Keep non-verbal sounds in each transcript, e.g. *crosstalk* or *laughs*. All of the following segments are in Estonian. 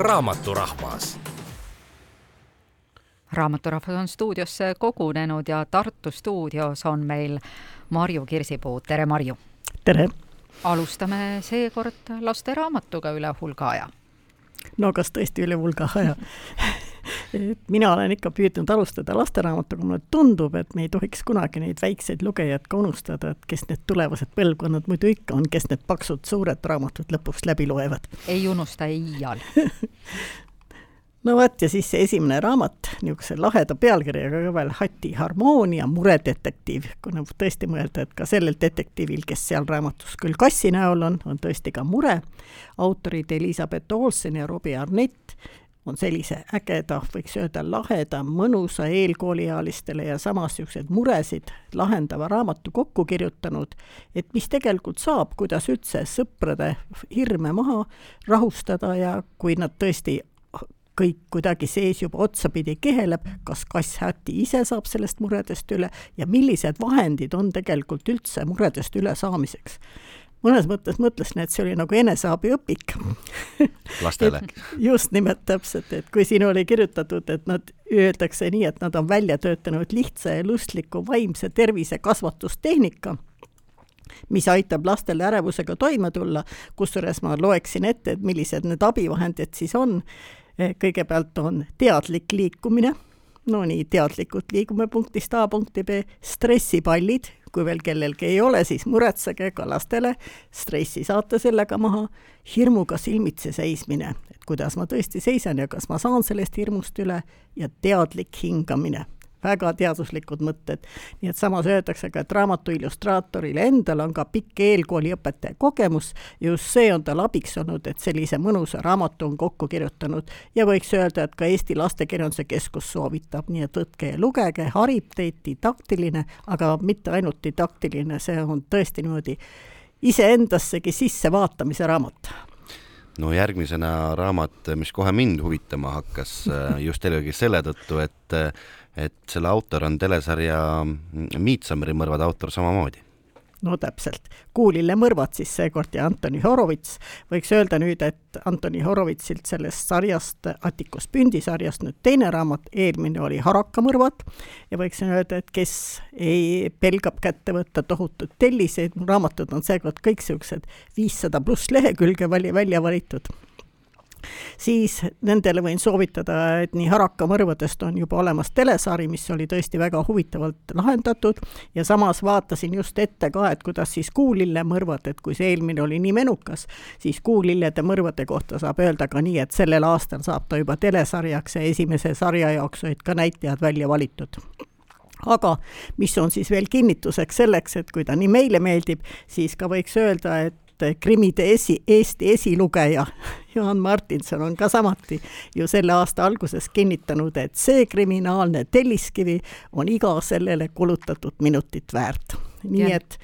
Raamaturahvas raamaturahu on stuudiosse kogunenud ja Tartu stuudios on meil Marju Kirsipuu, tere Marju! tere! alustame seekord lasteraamatuga üle hulga aja. no kas tõesti üle hulga aja *laughs* mina olen ikka püüdnud alustada lasteraamatuga, mulle tundub, et me ei tohiks kunagi neid väikseid lugejaid ka unustada, et kes need tulevased põlvkonnad muidu ikka on, kes need paksud suured raamatud lõpuks läbi loevad. ei unusta iial *laughs* no vot, ja siis see esimene raamat, niisuguse laheda pealkirjaga ka veel Hati harmoonia, muredetektiiv, kui nagu tõesti mõelda, et ka sellel detektiivil, kes seal raamatus küll kassi näol on, on tõesti ka mure. autorid Elizabeth Olsen ja Robbie Arnett on sellise ägeda, võiks öelda laheda, mõnusa eelkooliealistele ja samas niisuguseid muresid lahendava raamatu kokku kirjutanud, et mis tegelikult saab, kuidas üldse sõprade hirme maha rahustada ja kui nad tõesti kõik kuidagi sees juba otsapidi keheleb, kas kass Häti ise saab sellest muredest üle ja millised vahendid on tegelikult üldse muredest ülesaamiseks mõnes mõttes mõtlesin, et see oli nagu eneseabiõpik. *laughs* Lastele. Just nimelt täpselt, et kui siin oli kirjutatud, et nad, öeldakse nii, et nad on välja töötanud lihtsa ja lustliku vaimse tervise kasvatustehnika, mis aitab lastel ärevusega toime tulla, kusjuures ma loeksin ette, et millised need abivahendid siis on. Kõigepealt on teadlik liikumine, no nii, teadlikult liigume punktist A punkti B, stressipallid, kui veel kellelgi ei ole, siis muretsege ka lastele, stressi saate sellega maha, hirmuga silmitsi seismine, et kuidas ma tõesti seisan ja kas ma saan sellest hirmust üle, ja teadlik hingamine väga teaduslikud mõtted. nii et samas öeldakse ka, et raamatu illustraatoril endal on ka pikk eelkooliõpetaja kogemus, just see on tal abiks olnud, et sellise mõnusa raamatu on kokku kirjutanud. Ja võiks öelda, et ka Eesti Lastekirjanduse Keskus soovitab, nii et võtke ja lugege, harib teid didaktiline, aga mitte ainult didaktiline, see on tõesti niimoodi iseendassegi sissevaatamise raamat no järgmisena raamat, mis kohe mind huvitama hakkas *laughs* just eelkõige selle tõttu, et et selle autor on telesarja Miidsammeri mõrvade autor samamoodi no täpselt, Kuulile mõrvad siis seekord ja Antoni Horovits, võiks öelda nüüd, et Antoni Horovitsilt sellest sarjast, Attikus Pündi sarjast nüüd teine raamat, eelmine oli Harakamõrvad ja võiks öelda, et kes ei, pelgab kätte võtta tohutuid telliseid, raamatud on seekord kõik niisugused viissada pluss lehekülge vali, välja valitud siis nendele võin soovitada, et nii Haraka mõrvadest on juba olemas telesari, mis oli tõesti väga huvitavalt lahendatud. Ja samas vaatasin just ette ka, et kuidas siis kuulille mõrvad, et kui see eelmine oli nii menukas, siis kuulillede mõrvade kohta saab öelda ka nii, et sellel aastal saab ta juba telesarjaks ja esimese sarja jaoks olid ka näitlejad välja valitud. Aga mis on siis veel kinnituseks selleks, et kui ta nii meile meeldib, siis ka võiks öelda, et et krimide esi, Eesti esilugeja *laughs* Jaan Martinson on ka samuti ju selle aasta alguses kinnitanud, et see kriminaalne telliskivi on iga sellele kulutatud minutit väärt. nii ja. et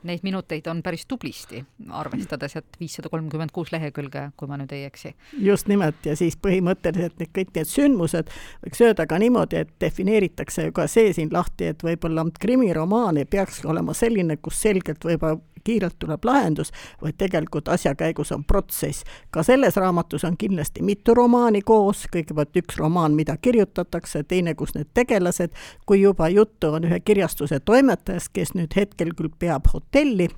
Neid minuteid on päris tublisti, arvestades, et viissada kolmkümmend kuus lehekülge, kui ma nüüd ei eksi. just nimelt, ja siis põhimõtteliselt need kõik need sündmused, võiks öelda ka niimoodi, et defineeritakse ju ka see siin lahti, et võib-olla krimiromaan ei peaks olema selline, kus selgelt võib-olla kiirelt tuleb lahendus, vaid tegelikult asja käigus on protsess. ka selles raamatus on kindlasti mitu romaani koos, kõigepealt üks romaan, mida kirjutatakse, teine, kus need tegelased, kui juba juttu on ühe kirjastuse toimetajast, kes nüüd hetkel küll peab hotelli,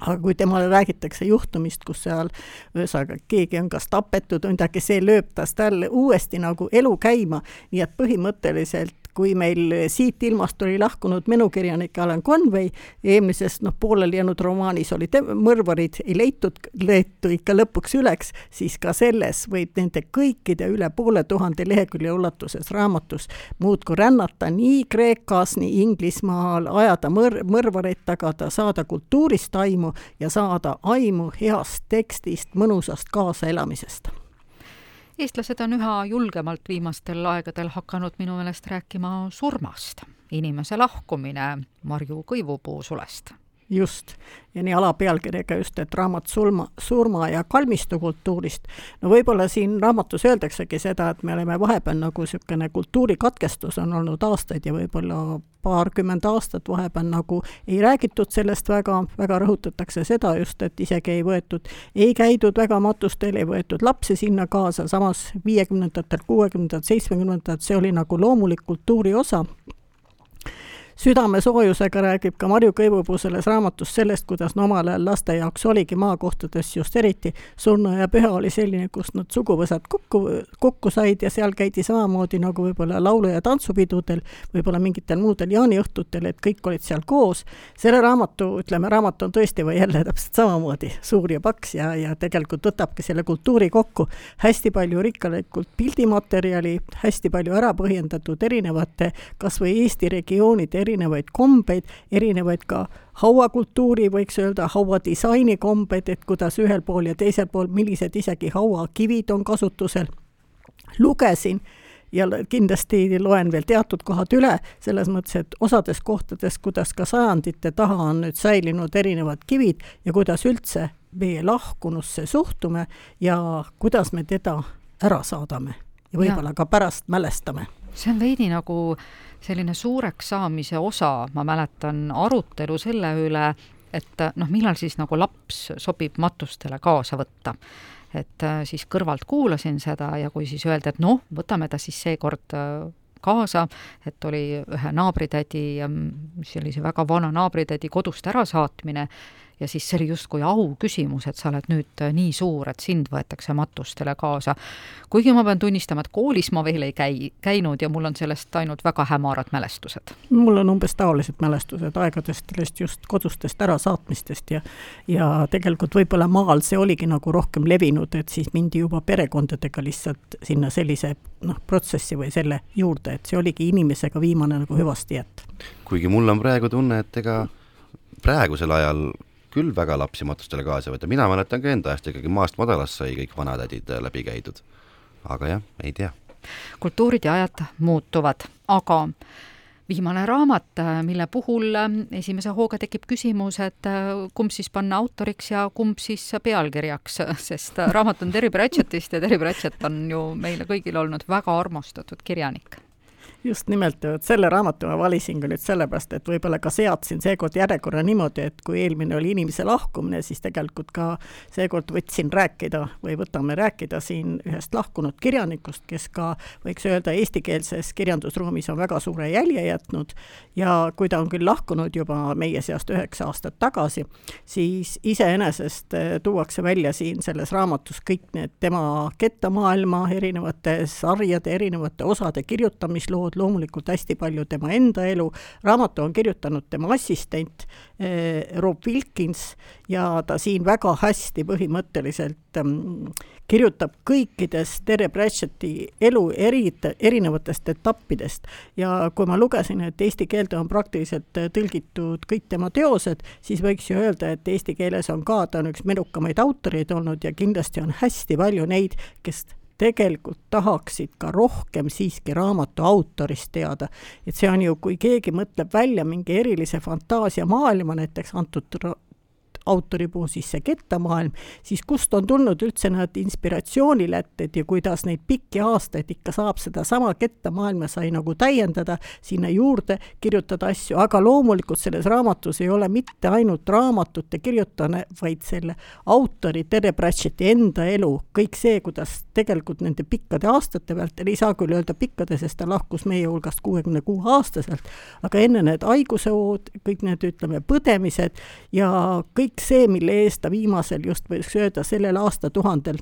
aga kui temale räägitakse juhtumist, kus seal ühesõnaga keegi on kas tapetud või midagi, see lööb tast jälle uuesti nagu elu käima, nii et põhimõtteliselt kui meil siit ilmast oli lahkunud menukirjanik Alan Conway, eelmises noh, pooleli jäänud romaanis oli mõrvarid ei leitud, leetu ikka lõpuks üleks, siis ka selles võib nende kõikide üle poole tuhande lehekülje ulatuses raamatus muudkui rännata nii Kreekas, nii Inglismaal, ajada mõr-, mõrvareid, tagada, saada kultuurist aimu ja saada aimu heast tekstist, mõnusast kaasaelamisest eestlased on üha julgemalt viimastel aegadel hakanud minu meelest rääkima surmast, inimese lahkumine Marju Kõivupuu sulest. Just, ja nii alapealkirjaga just, et raamat surma, surma ja kalmistukultuurist. no võib-olla siin raamatus öeldaksegi seda, et me oleme vahepeal nagu niisugune kultuurikatkestus on olnud aastaid ja võib-olla paarkümmend aastat vahepeal nagu ei räägitud sellest väga, väga rõhutatakse seda just, et isegi ei võetud, ei käidud väga matustel, ei võetud lapsi sinna kaasa, samas viiekümnendatel, kuuekümnendatel, seitsmekümnendatel see oli nagu loomulik kultuuri osa südamesoojusega räägib ka Marju Kõivupuu selles raamatus sellest, kuidas no omal ajal laste jaoks oligi maakohtades just eriti surnu ja püha oli selline, kus nad suguvõsad kokku, kokku said ja seal käidi samamoodi nagu võib-olla laulu- ja tantsupidudel, võib-olla mingitel muudel jaaniõhtutel, et kõik olid seal koos. selle raamatu, ütleme, raamat on tõesti või jälle täpselt samamoodi suur ja paks ja, ja tegelikult võtabki selle kultuuri kokku. hästi palju rikkalikult pildimaterjali, hästi palju ära põhjendatud erinevate kas või Eesti regioonide erinevaid kombeid, erinevaid ka hauakultuuri, võiks öelda, hauadisaini kombeid, et kuidas ühel pool ja teisel pool, millised isegi hauakivid on kasutusel. lugesin ja kindlasti loen veel teatud kohad üle, selles mõttes, et osades kohtades, kuidas ka sajandite taha on nüüd säilinud erinevad kivid ja kuidas üldse meie lahkunusse suhtume ja kuidas me teda ära saadame ja võib-olla ka pärast mälestame. See on veidi nagu selline suureks saamise osa, ma mäletan arutelu selle üle, et noh, millal siis nagu laps sobib matustele kaasa võtta. et äh, siis kõrvalt kuulasin seda ja kui siis öeldi, et noh, võtame ta siis seekord äh, kaasa, et oli ühe naabritädi, sellise väga vana naabritädi kodust ärasaatmine ja siis see oli justkui auküsimus, et sa oled nüüd äh, nii suur, et sind võetakse matustele kaasa. kuigi ma pean tunnistama, et koolis ma veel ei käi, käinud ja mul on sellest ainult väga hämarad mälestused. mul on umbes taolised mälestused aegadest, sellest just kodustest ärasaatmistest ja ja tegelikult võib-olla maal see oligi nagu rohkem levinud, et siis mindi juba perekondadega lihtsalt sinna sellise noh, protsessi või selle juurde, et see oligi inimesega viimane nagu hüvasti jätt. kuigi mul on praegu tunne, et ega praegusel ajal küll väga lapsi matustele kaasa võtta, mina mäletan ka enda ajast ikkagi maast madalast sai kõik vanatädid äh, läbi käidud. aga jah, ei tea. kultuurid ja ajad muutuvad, aga viimane raamat, äh, mille puhul äh, esimese hooga tekib küsimus, et kumb siis panna autoriks ja kumb siis pealkirjaks, *laughs* sest raamat on Terry Pratchettist ja Terry Pratchett on ju meile kõigile olnud väga armastatud kirjanik just nimelt, vot selle raamatu ma valisin ka nüüd sellepärast, et võib-olla ka seadsin seekord järjekorra niimoodi, et kui eelmine oli inimese lahkumine, siis tegelikult ka seekord võtsin rääkida või võtame rääkida siin ühest lahkunud kirjanikust, kes ka võiks öelda, eestikeelses kirjandusruumis on väga suure jälje jätnud. Ja kui ta on küll lahkunud juba meie seast üheksa aastat tagasi, siis iseenesest eh, tuuakse välja siin selles raamatus kõik need tema kettamaailma erinevate sarjade, erinevate osade kirjutamislood, lood, loomulikult hästi palju tema enda elu, raamatu on kirjutanud tema assistent eh, Rob Wilkins ja ta siin väga hästi põhimõtteliselt ähm, kirjutab kõikidest Terry Pratchetti elu eri, erinevatest etappidest. ja kui ma lugesin, et eesti keelde on praktiliselt tõlgitud kõik tema teosed, siis võiks ju öelda, et eesti keeles on ka, ta on üks menukamaid autoreid olnud ja kindlasti on hästi palju neid, kes tegelikult tahaksid ka rohkem siiski raamatu autorist teada. et see on ju, kui keegi mõtleb välja mingi erilise fantaasia maailma, näiteks antud autori puhul siis see kettamaailm, siis kust on tulnud üldse need inspiratsioonilätted ja kuidas neid pikki aastaid ikka saab sedasama kettamaailma sai nagu täiendada, sinna juurde kirjutada asju, aga loomulikult selles raamatus ei ole mitte ainult raamatute kirjutamine, vaid selle autori Tere Pratchetti enda elu, kõik see, kuidas tegelikult nende pikkade aastate vältel, ei saa küll öelda pikkade, sest ta lahkus meie hulgast kuuekümne kuue aastaselt, aga enne need haigusehood, kõik need, ütleme, põdemised ja kõik kõik see, mille eest ta viimasel just võiks öelda sellel aastatuhandel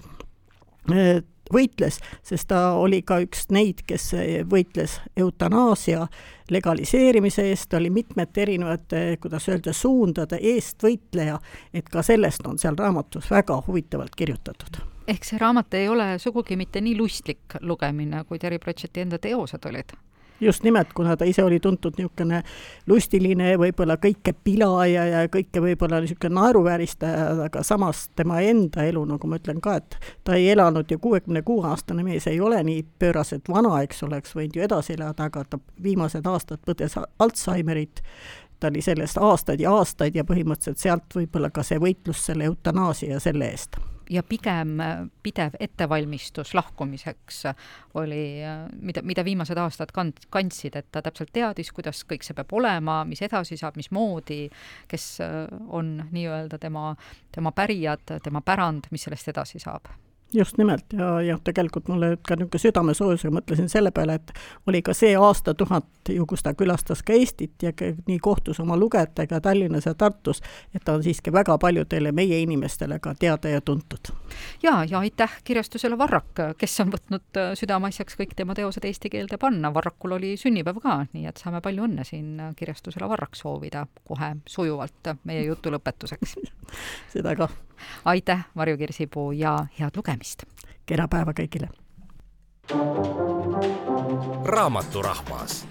äh, võitles, sest ta oli ka üks neid, kes võitles eutanaasia legaliseerimise eest, oli mitmete erinevate, kuidas öelda, suundade eestvõitleja, et ka sellest on seal raamatus väga huvitavalt kirjutatud. ehk see raamat ei ole sugugi mitte nii lustlik lugemine, kui Terry Pratchetti enda teosed olid just nimelt, kuna ta ise oli tuntud niisugune lustiline, võib-olla kõike pilaja ja kõike võib-olla niisugune naeruvääristaja, aga samas tema enda elu, nagu ma ütlen ka, et ta ei elanud ju kuuekümne kuue aastane mees, ei ole nii pööraselt vana, eks oleks võinud ju edasi elada, aga ta viimased aastad põdes Alžeimerit ta oli sellest aastaid ja aastaid ja põhimõtteliselt sealt võib-olla ka see võitlus selle eutanaasia selle eest ja pigem pidev ettevalmistus lahkumiseks oli, mida, mida viimased aastad kand-, kandsid, et ta täpselt teadis, kuidas kõik see peab olema, mis edasi saab, mismoodi, kes on nii-öelda tema, tema pärijad, tema pärand, mis sellest edasi saab. Just nimelt ja, ja tegelikult mulle ka niisugune südamesoojusega mõtlesin selle peale, et oli ka see aastatuhat ju, kus ta külastas ka Eestit ja nii kohtus oma lugejatega Tallinnas ja Tartus, et ta on siiski väga paljudele meie inimestele ka teada ja tuntud. ja, ja aitäh kirjastusele Varrak, kes on võtnud äh, südameasjaks kõik tema teosed eesti keelde panna, Varrakul oli sünnipäev ka, nii et saame palju õnne siin kirjastusele Varrak soovida kohe sujuvalt meie jutu lõpetuseks *laughs* seda ka aitäh, Marju Kirsipuu ja head lugemist! kena päeva kõigile! raaamaturahvas